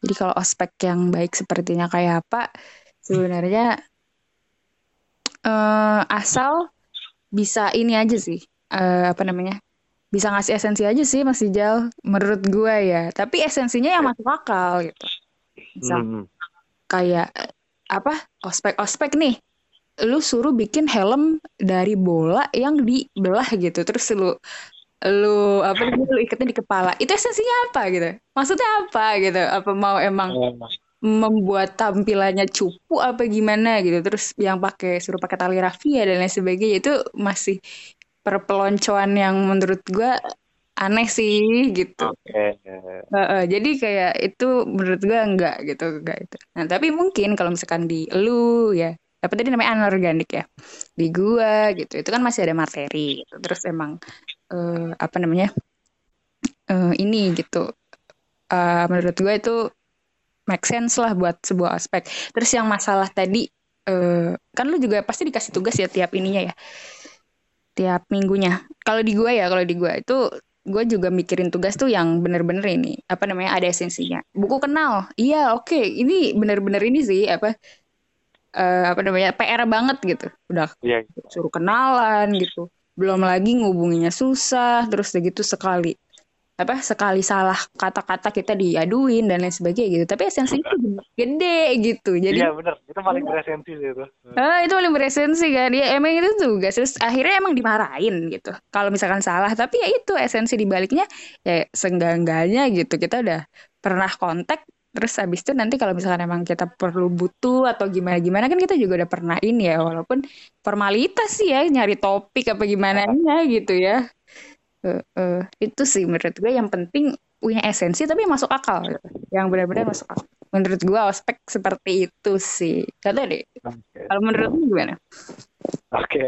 Jadi kalau ospek yang baik sepertinya kayak apa sebenarnya uh, asal bisa ini aja sih uh, apa namanya bisa ngasih esensi aja sih Mas Ijal menurut gue ya tapi esensinya yang masuk akal gitu Misal, hmm. kayak apa ospek-ospek nih lu suruh bikin helm dari bola yang dibelah gitu terus lu lu apa lu ikatnya di kepala itu esensinya apa gitu maksudnya apa gitu apa mau emang oh, membuat tampilannya cupu apa gimana gitu terus yang pakai suruh pakai tali rafia dan lain sebagainya itu masih perpeloncoan yang menurut gue aneh sih gitu. Okay. Uh, uh, jadi kayak itu menurut gue enggak gitu enggak itu. Nah tapi mungkin kalau misalkan di lu ya apa tadi namanya anorganik ya? Di gua gitu. Itu kan masih ada materi gitu. Terus emang uh, apa namanya uh, ini gitu. Uh, menurut gua itu make sense lah buat sebuah aspek. Terus yang masalah tadi uh, kan lu juga pasti dikasih tugas ya tiap ininya ya. Tiap minggunya. Kalau di gua ya kalau di gua itu gue juga mikirin tugas tuh yang bener-bener ini. Apa namanya ada esensinya. Buku kenal. Iya oke. Okay. ini bener-bener ini sih apa uh, apa namanya PR banget gitu. Udah yeah. suruh kenalan gitu. Belum lagi ngubunginya susah terus gitu sekali apa sekali salah kata-kata kita diaduin dan lain sebagainya gitu. Tapi esensi itu gede gitu. Jadi iya benar itu paling beresensi sih itu. Ah, itu paling beresensi kan. Ya emang itu juga. Terus akhirnya emang dimarahin gitu. Kalau misalkan salah tapi ya itu esensi dibaliknya ya senggangganya gitu. Kita udah pernah kontak terus habis itu nanti kalau misalkan emang kita perlu butuh atau gimana gimana kan kita juga udah pernah ini ya walaupun formalitas sih ya nyari topik apa gimana gitu ya uh, uh, itu sih menurut gue yang penting punya esensi tapi masuk akal gitu. yang benar-benar masuk akal menurut gue aspek seperti itu sih kata deh okay. kalau menurut lu gimana oke okay.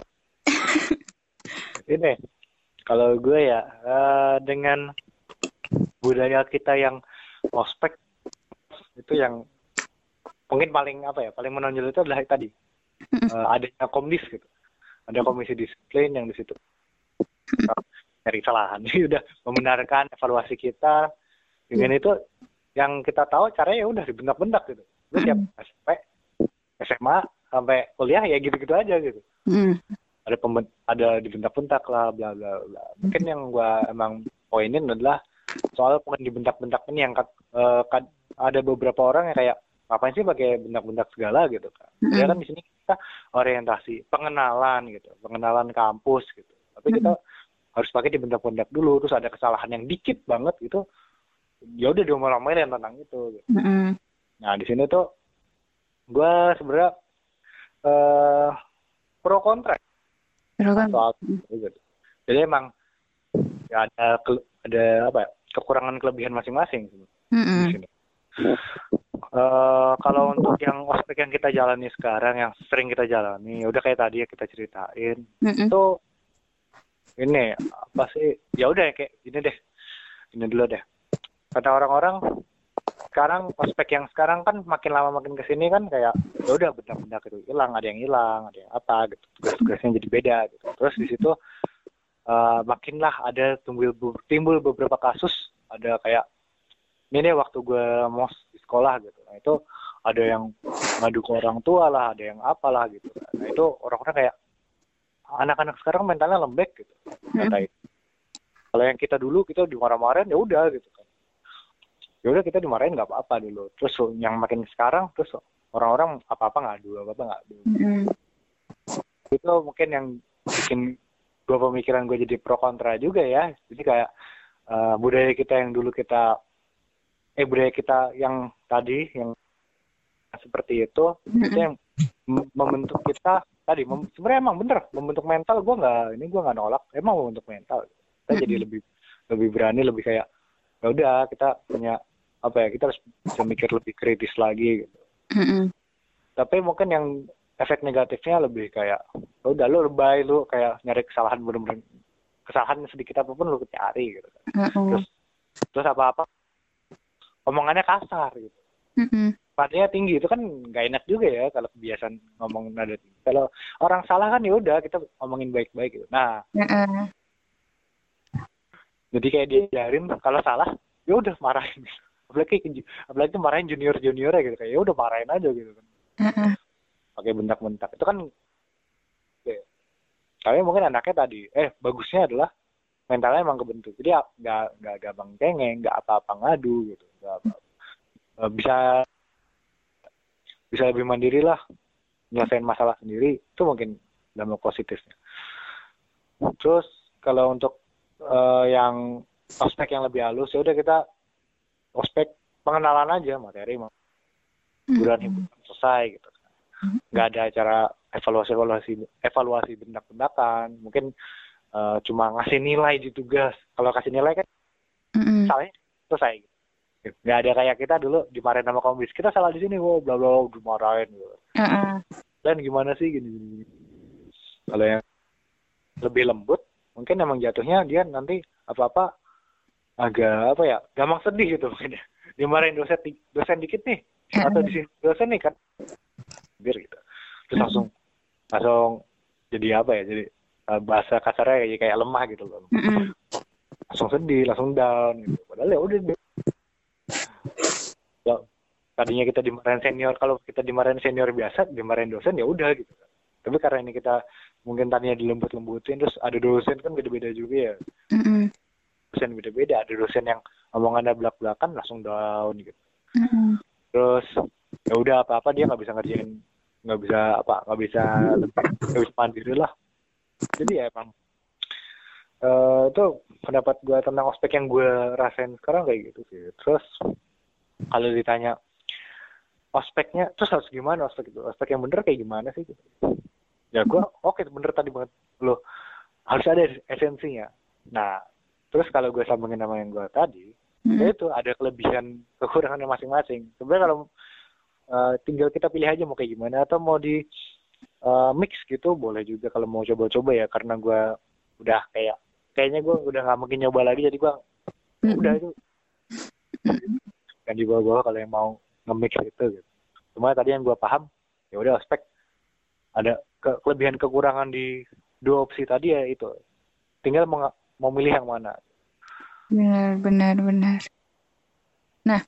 ini kalau gue ya uh, dengan budaya kita yang ospek itu yang mungkin paling apa ya paling menonjol itu adalah tadi. Uh, adanya komdis gitu. Ada komisi disiplin yang di situ. Cari kesalahan. [LAUGHS] Udah membenarkan evaluasi kita. Dengan itu yang kita tahu caranya ya udah dibentak-bentak gitu. Lu tiap SMP SMA sampai kuliah ya gitu-gitu aja gitu. Mm. ada pemben ada dibentak-bentak lah bla bla bla. Mungkin yang gua emang poinin adalah soal bukan dibentak-bentak ini yang uh, ada beberapa orang yang kayak ngapain sih pakai bentak-bentak segala gitu kan mm -hmm. ya kan di sini kita orientasi pengenalan gitu pengenalan kampus gitu tapi kita harus pakai dibentak-bentak dulu terus ada kesalahan yang dikit banget gitu ya udah diomel-omelin tentang itu gitu. mm-hmm. nah di sini tuh gue sebenarnya uh, pro kontra pro kontra gitu. jadi emang ya ada ada apa ya, kekurangan kelebihan masing-masing mm-hmm. di sini Uh, kalau untuk yang ospek yang kita jalani sekarang, yang sering kita jalani, udah kayak tadi ya kita ceritain, mm-hmm. itu ini apa sih ya udah kayak gini deh ini dulu deh. Kata orang-orang sekarang prospek yang sekarang kan makin lama makin ke sini kan kayak ya udah benda-benda itu hilang ada yang hilang ada yang apa gitu. Tugas-tugasnya jadi beda gitu. Terus di situ uh, makinlah ada timbul timbul beberapa kasus ada kayak ini waktu gue mau di sekolah gitu. Nah itu ada yang ngadu ke orang tua lah ada yang apalah gitu. Nah itu orang-orang kayak anak-anak sekarang mentalnya lembek gitu. Kata hmm. kalau yang kita dulu kita dimarah-marahin ya udah gitu kan. Ya udah kita dimarahin nggak apa-apa dulu. Terus yang makin sekarang terus orang-orang apa-apa ngadu apa-apa ngadu. Hmm. itu mungkin yang bikin gue pemikiran gue jadi pro kontra juga ya. Jadi kayak uh, budaya kita yang dulu kita eh budaya kita yang tadi yang seperti itu itu yang membentuk kita tadi sebenarnya emang bener membentuk mental gue nggak ini gue nggak nolak emang membentuk mental. Kita jadi lebih lebih berani lebih kayak ya udah kita punya apa ya kita harus bisa mikir lebih kritis lagi. Gitu tapi mungkin yang efek negatifnya lebih kayak ya udah lu lebay lu kayak nyari kesalahan bener-bener kesalahan sedikit apa pun lu cari gitu terus terus apa apa omongannya kasar gitu nadanya tinggi itu kan nggak enak juga ya kalau kebiasaan ngomong nada tinggi. Kalau orang salah kan ya udah kita ngomongin baik-baik gitu. Nah, -uh. jadi kayak diajarin kalau salah ya udah marahin. [LAUGHS] Apalagi apalagi marahin junior junior gitu kayak ya udah marahin aja gitu kan. -uh. Pakai bentak-bentak itu kan. Ya. Tapi mungkin anaknya tadi, eh bagusnya adalah mentalnya emang kebentuk. Jadi nggak nggak gampang cengeng, nggak apa-apa ngadu gitu. Gak apa -apa. Bisa bisa lebih mandiri lah nyelesain masalah sendiri itu mungkin dampak positifnya terus kalau untuk uh, yang ospek yang lebih halus ya udah kita ospek pengenalan aja materi bulan hiburan selesai gitu nggak ada acara evaluasi evaluasi evaluasi bendak-bendakan mungkin uh, cuma ngasih nilai di tugas kalau kasih nilai kan mm-hmm. selesai nggak ada kayak kita dulu dimarahin sama komis kita salah di sini wow bla bla dimarahin gitu uh -uh. dan gimana sih gini, gini. kalau yang lebih lembut mungkin emang jatuhnya dia nanti apa apa agak apa ya gampang sedih gitu mungkin ya dimarahin dosen dosen dikit nih atau di dosen nih kan biar gitu terus langsung langsung jadi apa ya jadi bahasa kasarnya kayak kayak lemah gitu loh. Langsung sedih langsung down gitu. Padahal ya udah ya, tadinya kita dimarahin senior kalau kita dimarahin senior biasa dimarahin dosen ya udah gitu. Tapi karena ini kita mungkin tadinya dilembut-lembutin terus ada dosen kan beda-beda juga ya. Mm-hmm. dosen beda-beda ada dosen yang omongannya belak-belakan langsung down gitu. Mm-hmm. terus ya udah apa-apa dia nggak bisa ngerjain nggak bisa apa nggak bisa lebih nggak bisa mandiri lah jadi ya emang uh, itu pendapat gue tentang ospek yang gue rasain sekarang kayak gitu sih. Terus kalau ditanya ospeknya terus harus gimana ospek itu? Ospek yang bener kayak gimana sih gitu? Ya gue oke okay, bener tadi banget. Lo harus ada esensinya. Nah terus kalau gue sambungin sama yang gue tadi hmm. ya itu ada kelebihan kekurangannya masing-masing. Sebenarnya kalau uh, tinggal kita pilih aja mau kayak gimana atau mau di uh, mix gitu boleh juga kalau mau coba-coba ya karena gue udah kayak kayaknya gue udah nggak mungkin nyoba lagi jadi gue mm-hmm. udah itu. Kan di bawah-bawah kalau yang mau nge-mix gitu gitu. Cuma tadi yang gue paham ya udah aspek ada ke kelebihan kekurangan di dua opsi tadi ya itu. Tinggal mau mau milih yang mana. Benar benar benar. Nah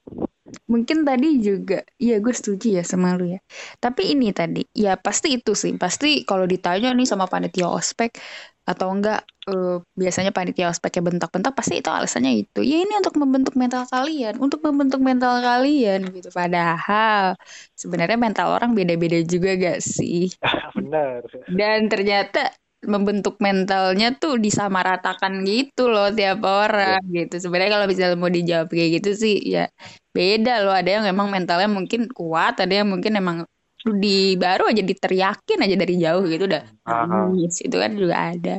mungkin tadi juga ya gue setuju ya sama lu ya. Tapi ini tadi ya pasti itu sih. Pasti kalau ditanya nih sama panitia ospek atau enggak uh, biasanya panitia ospeknya bentak-bentak pasti itu alasannya itu. Ya ini untuk membentuk mental kalian untuk membentuk mental kalian gitu. Padahal sebenarnya mental orang beda-beda juga gak sih? [LAUGHS] Benar. Dan ternyata membentuk mentalnya tuh disamaratakan gitu loh tiap orang ya. gitu. Sebenarnya kalau misalnya mau dijawab kayak gitu sih ya beda loh. Ada yang memang mentalnya mungkin kuat, ada yang mungkin emang di baru aja diteriakin aja dari jauh gitu udah nangis itu kan juga ada.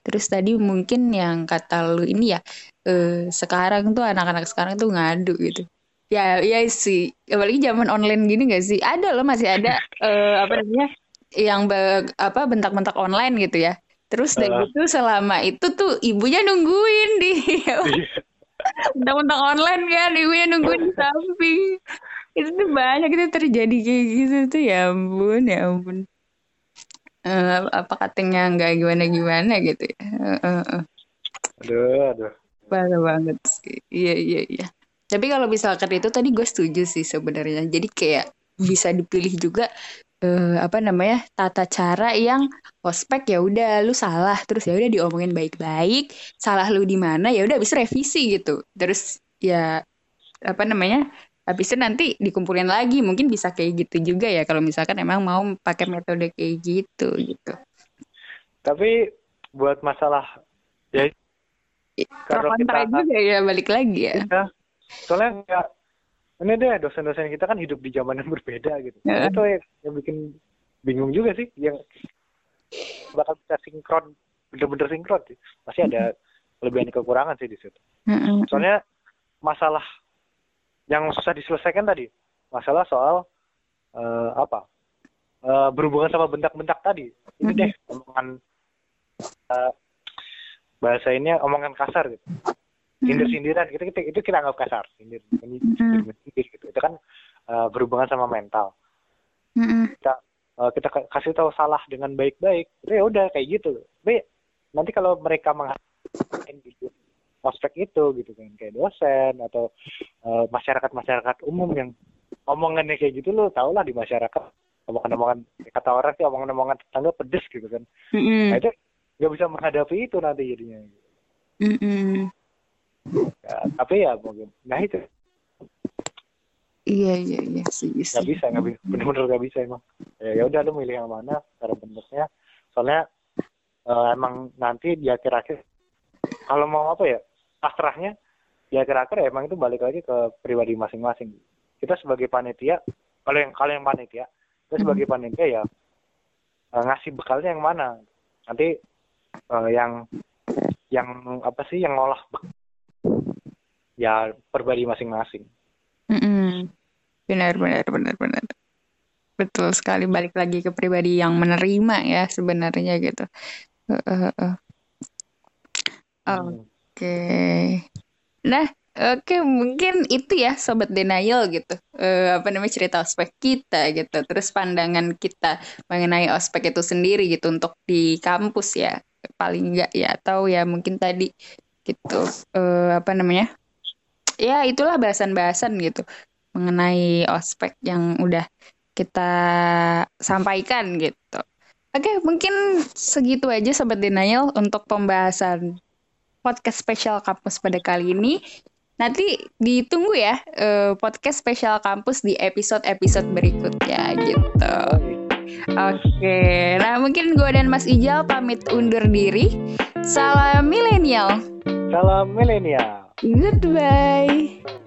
Terus tadi mungkin yang kata lu ini ya eh, sekarang tuh anak-anak sekarang tuh ngadu gitu. Ya, ya sih. Apalagi zaman online gini gak sih? Ada loh masih ada eh, apa namanya? yang be, apa bentak-bentak online gitu ya. Terus dari uh. itu selama itu tuh ibunya nungguin di [LAUGHS] bentak-bentak online kan, ibunya nungguin di samping. Itu tuh banyak itu terjadi kayak gitu tuh ya ampun, ya ampun. Uh, apa katanya nggak gimana-gimana gitu ya. Uh, uh, uh. Aduh, aduh. Parah banget sih. Iya, iya, iya. Tapi kalau misalkan itu tadi gue setuju sih sebenarnya. Jadi kayak bisa dipilih juga uh, apa namanya tata cara yang ospek ya udah lu salah. Terus ya udah diomongin baik-baik salah lu di mana ya udah bisa revisi gitu. Terus ya apa namanya habis itu nanti dikumpulin lagi. Mungkin bisa kayak gitu juga ya kalau misalkan emang mau pakai metode kayak gitu gitu. Tapi buat masalah ya kalau kita juga ya balik lagi ya, ya soalnya ya, ini deh dosen-dosen kita kan hidup di zaman yang berbeda gitu. Yeah. itu yang, yang bikin bingung juga sih yang bakal bisa sinkron bener-bener sinkron sih. Pasti ada [LAUGHS] kelebihan kekurangan sih di situ. Soalnya masalah yang susah diselesaikan tadi masalah soal uh, apa uh, berhubungan sama bentak-bentak tadi. Ini deh omongan uh, bahasa ini omongan kasar gitu sindir sindiran gitu, itu itu kita anggap kasar sindir sindir, sindir gitu. Itu kan uh, berhubungan sama mental. Kita uh, kita kasih tahu salah dengan baik-baik ya udah kayak gitu. Tapi nanti kalau mereka menghasilkan gitu prospek itu gitu kan kayak dosen atau uh, masyarakat masyarakat umum yang omongannya kayak gitu lo tau lah di masyarakat omongan-omongan kata orang sih omongan-omongan tetangga pedes gitu kan. Mm-hmm. nah, itu nggak bisa menghadapi itu nanti jadinya. Mm-hmm ya, tapi ya mungkin nah itu. Iya iya iya sih nggak bisa nggak bisa. Benar-benar nggak bisa emang. Ya ya udah lu milih yang mana cara bentuknya. Soalnya uh, emang nanti di akhir-akhir kalau mau apa ya pasrahnya di akhir-akhir ya emang itu balik lagi ke pribadi masing-masing. Kita sebagai panitia kalau yang kalau yang panitia kita sebagai panitia ya uh, ngasih bekalnya yang mana. Nanti uh, yang yang apa sih yang ngolah ya pribadi masing-masing. Mm -mm. Benar, benar, benar, benar. betul sekali balik lagi ke pribadi yang menerima ya sebenarnya gitu. Uh, uh, uh. Oke. Okay. Nah, oke okay, mungkin itu ya sobat denial gitu. Uh, apa namanya cerita ospek kita gitu. Terus pandangan kita mengenai ospek itu sendiri gitu untuk di kampus ya. Paling enggak ya atau ya mungkin tadi gitu uh, apa namanya? Ya itulah bahasan-bahasan gitu mengenai ospek yang udah kita sampaikan gitu. Oke, mungkin segitu aja Sobat Denial untuk pembahasan podcast spesial kampus pada kali ini. Nanti ditunggu ya uh, podcast spesial kampus di episode-episode berikutnya gitu. Oke, nah mungkin gue dan Mas Ijal pamit undur diri. Salam milenial. Salam milenial. Goodbye.